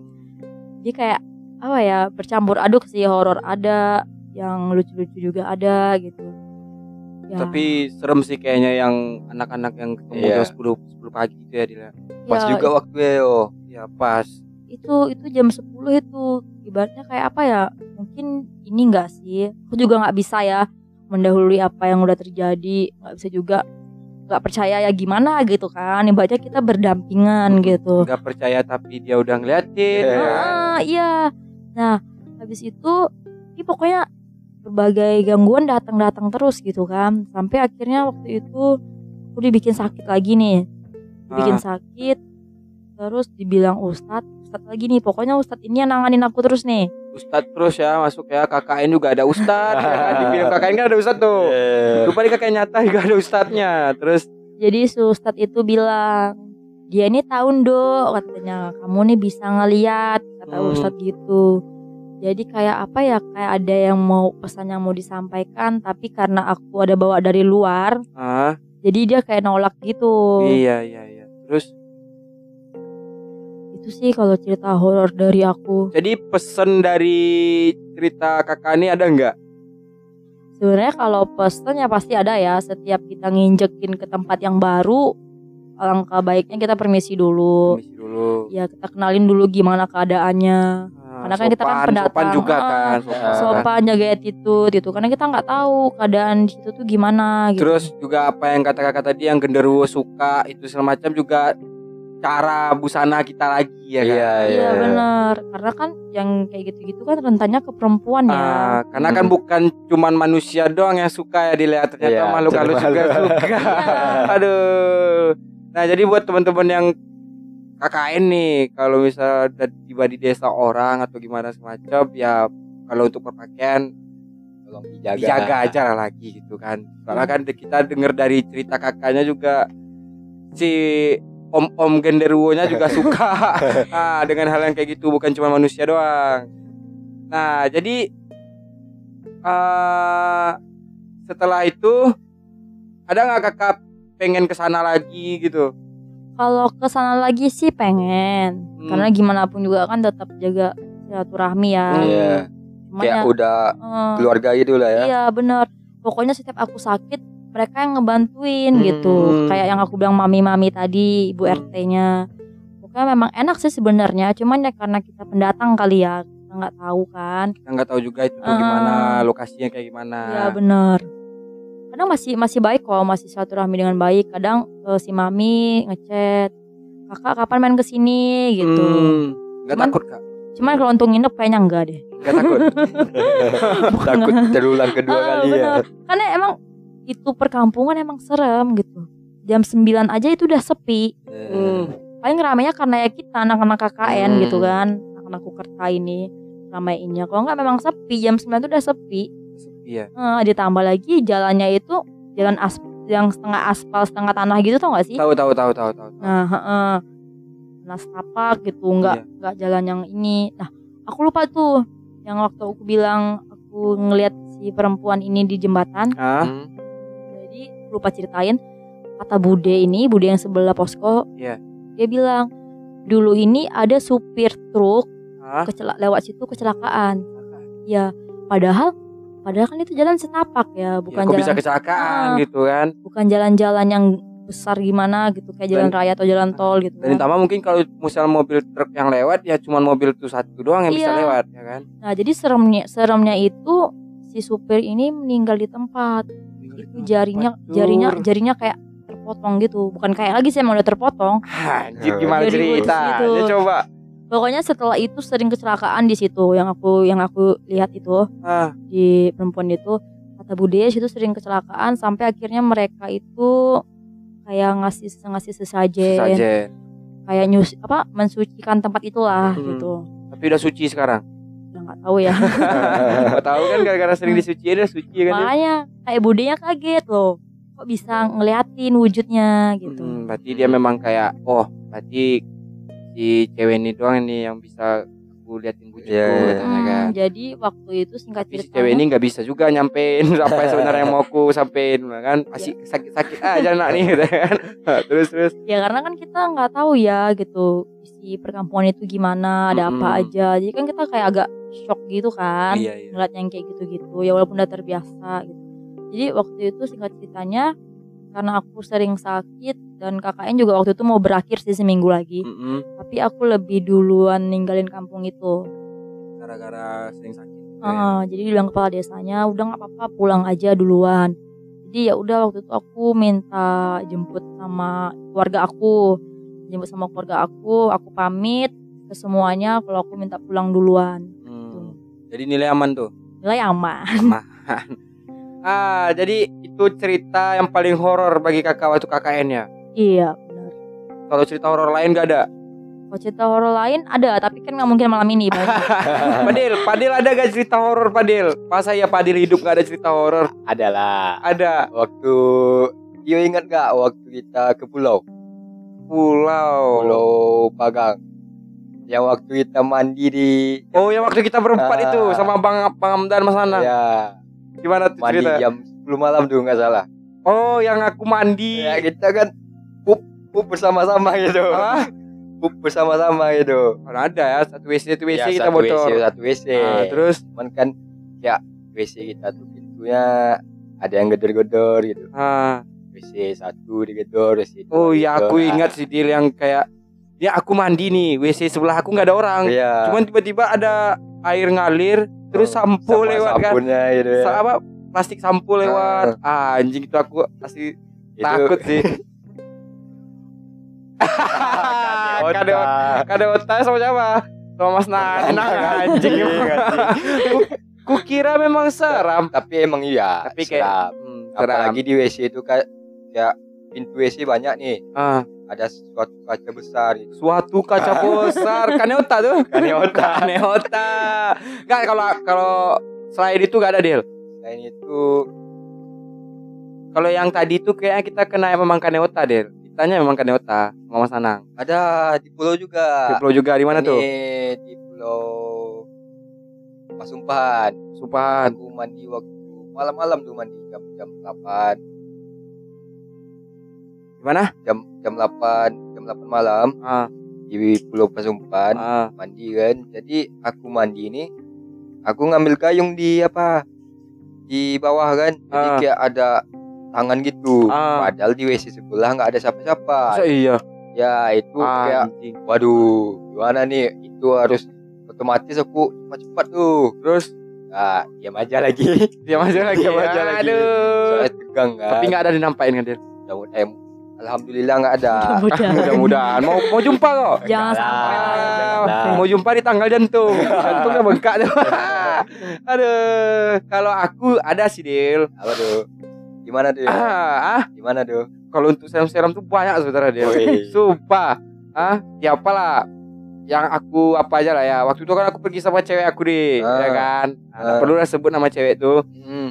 Jadi kayak apa ya bercampur aduk sih horor ada, yang lucu-lucu juga ada gitu. Ya, Tapi serem sih kayaknya yang anak-anak yang ketemu Iya. jam 10 10 pagi gitu ya Dila. Pas ya, juga waktunya yo. Ya pas. itu itu jam 10 itu ibaratnya kayak apa ya mungkin ini enggak sih aku juga nggak bisa ya mendahului apa yang udah terjadi nggak bisa juga nggak percaya ya gimana gitu kan ibaratnya kita berdampingan gitu Nggak percaya tapi dia udah ngeliatin. Iya. Ah, iya nah habis itu ini pokoknya berbagai gangguan datang-datang terus gitu kan. Sampai akhirnya waktu itu aku dibikin sakit lagi nih. Dibikin Ah. sakit terus dibilang ustadz ustadz lagi nih. Pokoknya ustadz ini yang nanganin aku terus nih. Ustadz terus ya masuk ya. KKN juga ada Ustadz ya kan? Di film KKN kan ada Ustadz tuh. Eh, Lupa di KKN nyata juga ada Ustadznya. Terus jadi si ustadz itu bilang dia ini tahun do katanya. Kamu nih bisa ngeliat kata Hmm. ustadz gitu. Jadi kayak apa ya kayak ada yang mau pesan yang mau disampaikan tapi karena aku ada bawa dari luar ah, jadi dia kayak nolak gitu. Iya iya iya. Terus? Itu sih kalau cerita horor dari aku. Jadi pesan dari cerita kakak ini ada nggak? sebenarnya kalau pesen ya pasti ada ya. Setiap kita nginjekin ke tempat yang baru alangkah baiknya kita permisi dulu Permisi dulu ya kita kenalin dulu gimana keadaannya Ah, Karena kan kita kan pendatang. Sopan juga Ah, kan sopan. sopan jaga attitude gitu karena kita nggak tahu keadaan di situ tuh gimana gitu Terus juga apa yang kata kakak tadi yang genderuwo suka itu segala macam juga cara busana kita lagi ya kan. Iya, iya benar karena kan yang kayak gitu-gitu kan rentannya ke perempuan ya Ah, karena kan Hmm. bukan cuman manusia doang yang suka ya dilihat ternyata Iya, makhluk halus juga suka. Aduh. Nah, jadi buat teman-teman yang KKN nih, kalau misal udah tiba di desa orang atau gimana semacam, ya kalau untuk berpakaian Tolong dijaga. dijaga aja lah lagi gitu kan. Soalnya kan kita dengar dari cerita kakaknya juga si om-om genderuwonya juga suka nah, dengan hal yang kayak gitu bukan cuma manusia doang. Nah, jadi eh setelah itu ada nggak kakak pengen ke sana lagi gitu? Kalau ke sana lagi sih pengen. Hmm. Karena gimana pun juga kan tetap jaga silaturahmi ya. Iya. Cuman Kayak ya, udah eh, keluarga gitu lah ya. Iya bener Pokoknya setiap aku sakit mereka yang ngebantuin gitu. Hmm. Kayak yang aku bilang mami-mami tadi, ibu RT-nya. Pokoknya memang enak sih sebenarnya. Cuman ya karena kita pendatang kali ya, kita nggak tahu kan. Kita nggak tahu juga itu Ah. gimana lokasinya kayak gimana. Iya bener. Kadang masih masih baik kok, masih silaturahmi dengan baik. Kadang eh, si mami ngechat, kakak kapan main ke sini gitu. Hmm, nggak takut kak? Cuman kalau untuk nginep kayaknya enggak deh. Nggak takut. Takut terulang kedua Ah, kali ya. bener. Karena emang itu perkampungan emang serem gitu. Jam 9 aja itu udah sepi. Hmm. paling ramenya karena ya kita anak-anak KKN Hmm. gitu kan anak-anak Kukerta ini ramainya kalau nggak memang sepi jam 9 itu udah sepi Iya. Eh, ditambah lagi jalannya itu jalan as yang setengah aspal setengah tanah gitu tau gak sih Tahu tahu tahu tahu tahu. nah heeh. nah setapak gitu nggak Iya. nggak jalan yang ini nah aku lupa tuh yang waktu aku bilang aku ngelihat si perempuan ini di jembatan Ah, Hmm. jadi lupa ceritain kata Bude ini Bude yang sebelah posko Iya. dia bilang dulu ini ada supir truk ah. lewat situ kecelakaan ya padahal padahal kan itu jalan setapak ya Ya, bukan kok jalan bisa kecelakaan Ah. gitu kan? bukan jalan-jalan yang besar gimana gitu kayak jalan Dan- raya atau jalan tol gitu Dan kan. ditambah mungkin kalau misalnya mobil truk yang lewat ya cuma mobil itu satu doang yang bisa Iya. lewat ya kan? nah jadi seremnya seremnya itu si supir ini meninggal di tempat itu jarinya Hancur. jarinya jarinya kayak terpotong gitu bukan kayak lagi sih emang udah terpotong Anjir gimana cerita? gitu. Ya coba. Pokoknya setelah itu sering kecelakaan di situ yang aku yang aku lihat itu Ah, di perempuan itu kata Bude situ sering kecelakaan sampai akhirnya mereka itu kayak ngasih ngasih sesajen saja. kayak nyus apa mensucikan tempat itulah Hmm. gitu Tapi udah suci sekarang. udah nggak tahu ya Gak tahu kan gara-gara sering disuciin udah suci kan dia. makanya kayak budenya kaget loh kok bisa ngeliatin wujudnya gitu Hmm, berarti dia memang kayak oh, berarti si cewek ini doang nih yang bisa aku liatin wujudku Iya, iya. katanya kan. Hmm, jadi waktu itu singkat si ceritanya cewek ini nggak bisa juga nyampein apa yang sebenarnya yang mau aku sampein kan. Masih sakit sakit aja nak nih gitu kan. Terus terus. Ya karena kan kita nggak tahu ya gitu isi perkampungan itu gimana ada apa Mm-mm. aja. Jadi kan kita kayak agak shock gitu kan iya iya. ngeliat yang kayak gitu-gitu. Ya walaupun udah terbiasa gitu. Jadi waktu itu singkat ceritanya karena aku sering sakit dan KKN juga waktu itu mau berakhir sih seminggu lagi. Mm-mm. tapi aku lebih duluan ninggalin kampung itu. Gara-gara sering sakit. Ah, jadi bilang kepala desanya udah nggak apa-apa pulang aja duluan. Jadi ya udah waktu itu aku minta jemput sama keluarga aku. Jemput sama keluarga aku aku pamit ke semuanya kalau aku minta pulang duluan. Hmm. jadi nilai aman tuh? Nilai aman. Ah jadi itu cerita yang paling horor bagi kakak waktu KKN ya? Iya benar. Kalau cerita horor lain gak ada? Kalau cerita horor lain ada tapi kan nggak mungkin malam ini. Padil Padil ada gak cerita horor Padil pas saya Padil hidup gak ada cerita horor? Adalah ada? Waktu Yo ingat gak waktu kita ke pulau? Pulau. Pulau Pagang Yang waktu kita mandi di oh yang waktu kita berempat Ah. itu sama bang bang Hamdan mas Nana Ya gimana tuh mandi cerita? jam 10 malam tuh nggak salah? Oh yang aku mandi. Ya kita kan pup pup bersama-sama gitu. Ah, Pup bersama-sama gitu. Kalau ada ya satu WC satu WC Ya, kita satu bocor. WC, satu WC Ah, terus? Cuman kan ya WC kita tuh pintunya ada yang gedor-gedor gitu. Ah WC satu digedor WC oh iya digedor. aku ingat sih Dil yang kayak ya aku mandi nih WC sebelah aku nggak ada orang. Iya. cuman tiba-tiba ada air ngalir terus Oh, sampo sama lewat kan. gitu ya. Apa plastik sampo lewat ah, anjing itu aku pasti Itu- takut sih Otak. kade kade otak sama siapa sama Mas Nanang anjing Ku- kukira memang seram Tapi emang iya. tapi kayak seram. hmm, seram. apalagi di WC itu kayak kayak pintu WC banyak nih. ah, Ada suatu kaca besar gitu. suatu kaca besar kaneota tuh Kaneota. kaneota nggak kalau kalau selain itu gak ada deal Selain itu kalau yang tadi itu kayaknya kita kena memang kaneota deal kitanya memang kaneota sama Mas Nanang ada di pulau juga. di pulau juga di mana tuh Di pulau pas sumpahan. Sumpahan. Aku mandi waktu malam-malam tuh mandi jam jam 8 Gimana? jam jam 8 jam 8 malam Ah, di Pulau Pasumpan ah. mandi kan jadi aku mandi ini aku ngambil gayung di apa di bawah kan jadi Ah. kayak ada tangan gitu Ah. padahal di WC sebelah nggak ada siapa-siapa iya? ya itu kayak Anjing. waduh gimana nih itu harus otomatis aku cepat-cepat tuh Terus nah diam aja lagi dia masuk lagi. Diam aja lagi. Aduh. soalnya tegang kan Tapi nggak ada dinampain kan dia. Alhamdulillah nggak ada Mudah-mudahan. Mudah-mudahan mau mau jumpa kok. Jangan sampai lah, lah. lah. Mau jumpa di tanggal jantung. Jantungnya bengkak tuh. Aduh, kalau aku ada sih, Del. apa tuh gimana tuh Ah, ah, gimana tuh kalau untuk serum-serum tuh banyak sebenarnya Del. Woi. Sumpah. Ah, ya apalah. Yang aku apa aja lah ya. Waktu itu kan aku pergi sama cewek aku deh, Ah. ya kan. Nah, Ah. perlu lah sebut nama cewek tuh. hmm.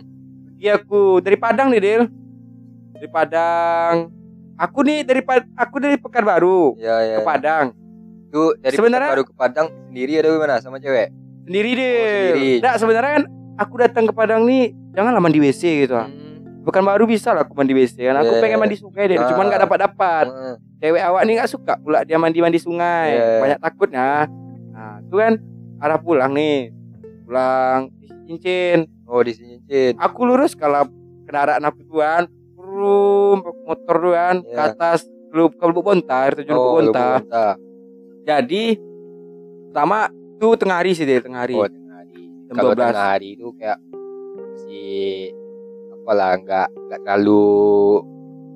Pergi aku dari Padang nih, Del. Dari Padang. Aku nih dari aku dari Pekanbaru ya ya ke Padang. Itu dari Sebenarnya- baru ke Padang sendiri ada gimana sama cewek? Sendiri deh. sendiri. Nggak, sebenarnya kan aku datang ke Padang nih janganlah mandi WC gitu. Hmm. Bukan baru bisa lah aku mandi WC kan. Aku Yeah. pengen mandi sungai deh, Ah. cuman nggak dapat dapat. Hmm. Cewek awak nih nggak suka pula dia mandi mandi sungai. Yeah. Banyak takutnya. Nah, itu kan arah pulang nih. Pulang di cincin. Oh di sini Cin. Aku lurus kalau kendaraan aku tuan, rum motor tuan ke Yeah. atas lu ke Lubuk Bontar, Lubuk Oh, Bontar. Lubuk Bontar. Jadi pertama tuh tengah hari sih deh, tengah hari. Oh, tengah hari. Kalau 12. tengah hari itu kayak masih apalah nggak nggak terlalu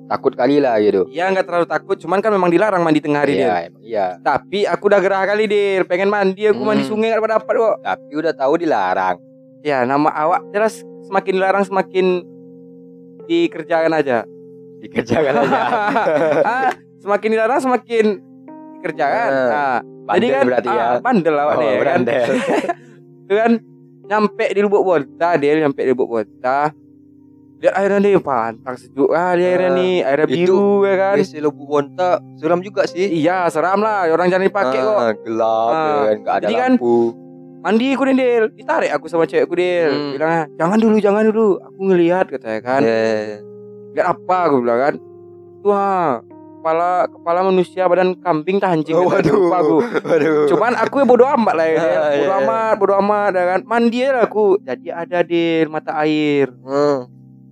takut kali lah gitu. Iya nggak terlalu takut, cuman kan memang dilarang mandi tengah hari Iya, dia. iya. Tapi aku udah gerah kali Dil, pengen mandi aku mandi Hmm. sungai nggak dapat dapat kok. Tapi udah tahu dilarang. Ya nama awak jelas semakin dilarang semakin dikerjakan aja. Dikerjakan aja. ah, semakin dilarang semakin dikerjakan. Eh, Nah, Bandel jadi kan berarti ya. ah, bandel awak Oh, nih kan. Itu kan nyampe di Lubuk Bonta dia nyampe di Lubuk Bonta. Lihat airnya nih pantang sejuk kali airnya Ah, nih, airnya itu biru ya kan. WC Lubuk Bonta seram juga sih. Iya, seram lah, orang jangan dipakai kok. Ah, gelap Ah, kan, nggak ada jadi kan lampu. Mandi aku Del ditarik aku sama cewekku Del Hmm. bilang jangan dulu jangan dulu aku ngelihat katanya kan Eh, lihat apa aku bilang kan wah kepala kepala manusia badan kambing tak anjing Oh, waduh. lupa aku Waduh. cuman aku ya bodo amat lah ya. Ah, bodo iya, iya. amat bodo amat ya kan mandi lah aku jadi ada Del mata air Hmm.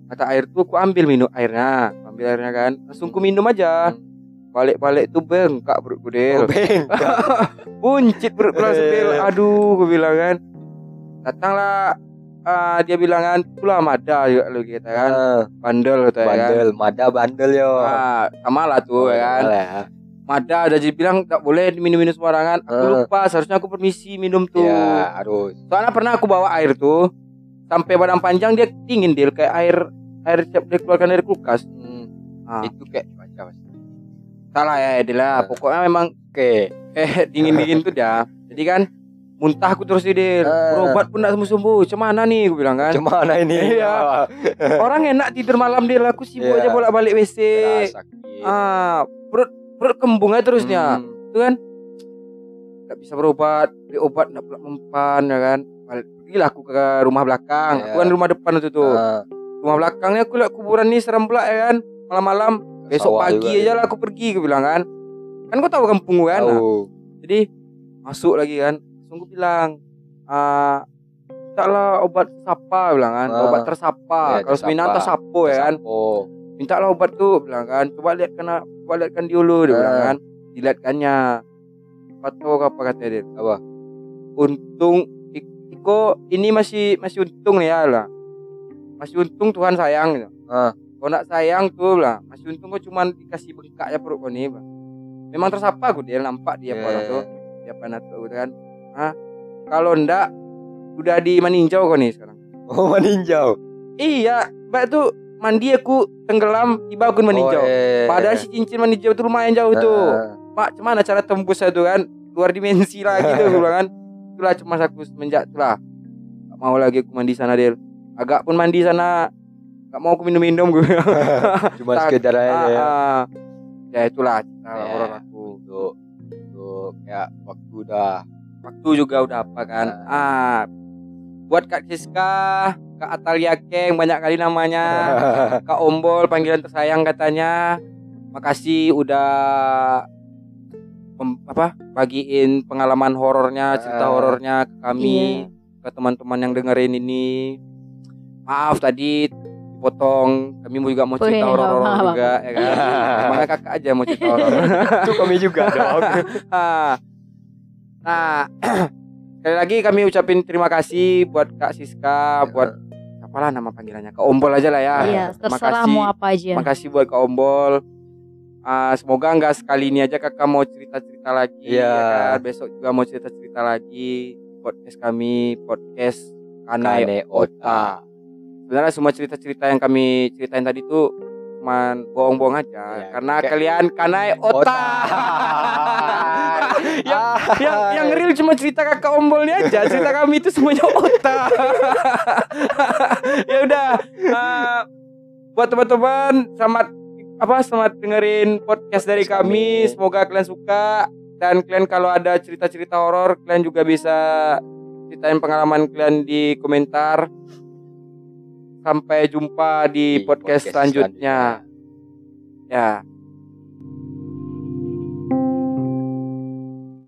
mata air tuh aku ambil minum airnya ambil airnya kan langsung ku minum aja Hmm. Balik-balik tuh bengkak perutku Del Oh, bengkak. buncit perut Del. Eh. aduh gue bilang kan datanglah ah, dia bilang kan itulah mada juga lu kita kan Ah, bandel kata ya kan bandel, mada bandel yo. ah, sama lah tuh ya kan ya. mada ada jadi bilang tak boleh diminum-minum sembarangan aku Eh. lupa seharusnya aku permisi minum tuh Ya, harus. soalnya pernah aku bawa air tuh sampai badan panjang dia dingin Del kayak air air siap dia keluarkan dari kulkas Hmm, ah, Itu kayak. Salah ya lah Eh. pokoknya memang Oke. eh dingin-dingin tuh dah jadi kan muntah aku terus Del Eh. berobat pun tak sembuh-sembuh cemana nih gue bilang kan Cemana ini? Iya. Orang enak tidur malam dia aku sibuk Iya. aja bolak-balik WC. Keras, sakit. Ah, perut perut kembung aja terusnya. Hmm. Itu kan nggak bisa berobat, beli obat nggak pula mempan ya kan. Balik- Pergilah aku ke rumah belakang. Iya. Aku kan rumah depan itu tuh. Ah, Rumah belakangnya aku lihat kuburan nih serem pula ya kan. Malam-malam besok pagi aja ya. lah aku pergi aku bilang kan. Kan kau tahu kampung kan. Nah, jadi masuk lagi kan. Sungguh bilang ah mintalah obat sapa bilang kan. Ah. Obat tersapa. Iya, Kalau tersapa. tersapo ya kan. Mintalah obat tuh bilang kan coba lihat kena coba lihatkan dulu dia Ah. bilang kan dilihatkannya apa tahu apa katanya dia Apa? untung Iko ini masih masih untung ya lah masih untung Tuhan sayang gitu. Ah. Kalau nak sayang tuh lah masih untung kok cuman dikasih bengkak ya perut kau nih Bang. memang tersapa aku dia nampak dia Yeah. orang tuh dia panas tuh gitu kan ah kalau ndak udah di maninjau kau nih sekarang Oh, meninjau. iya mbak tuh mandi aku tenggelam tiba aku maninjau Oh, eh. Padahal si cincin mandi jauh tuh lumayan jauh tuh. Ah. Pak, cuman cara tembusnya tuh kan luar dimensi lagi tuh gue bilang kan. Itulah cuma aku semenjak itulah. Gak mau lagi aku mandi sana Del. Agak pun mandi sana gak mau aku minum-minum gue. bilang. Cuma sekedar aja Ah, ya. ah. Ya itulah cerita Ya. orang aku. Untuk untuk kayak waktu udah Waktu juga udah apa kan. Ah, buat Kak Siska, Kak Atalia Keng banyak kali namanya, Kak Ombol panggilan tersayang katanya. Makasih udah mem- apa bagiin pengalaman horornya, cerita Ah. horornya ke kami, ke teman-teman yang dengerin ini. Maaf tadi potong, kami mau juga mau cerita horor apa-apa. juga ya kan. Makanya kakak aja mau cerita horor. Itu kami juga dong. Ah. nah, sekali lagi kami ucapin terima kasih buat Kak Siska, buat apalah nama panggilannya, Kak Ombol aja lah ya. Iya, terserah Makasih. mau apa aja. Makasih buat Kak Ombol. Ah, semoga nggak sekali ini aja kakak mau cerita-cerita lagi. Iya. ya kan? Besok juga mau cerita-cerita lagi podcast kami podcast Kanai Kane Ota. Ota. Sebenarnya semua cerita-cerita yang kami ceritain tadi tuh cuman bohong-bohong aja. Iya, karena kayak- kalian Kanai Ota. Ota. yang, yang yang real cuma cerita kakak ombolnya aja. Cerita kami itu semuanya otak. Ya udah eh, buat teman-teman selamat apa selamat dengerin podcast dari kami. semoga kalian suka. Dan kalian kalau ada cerita-cerita horor kalian juga bisa ceritain pengalaman kalian di komentar sampai jumpa di, Di podcast, podcast selanjutnya. ya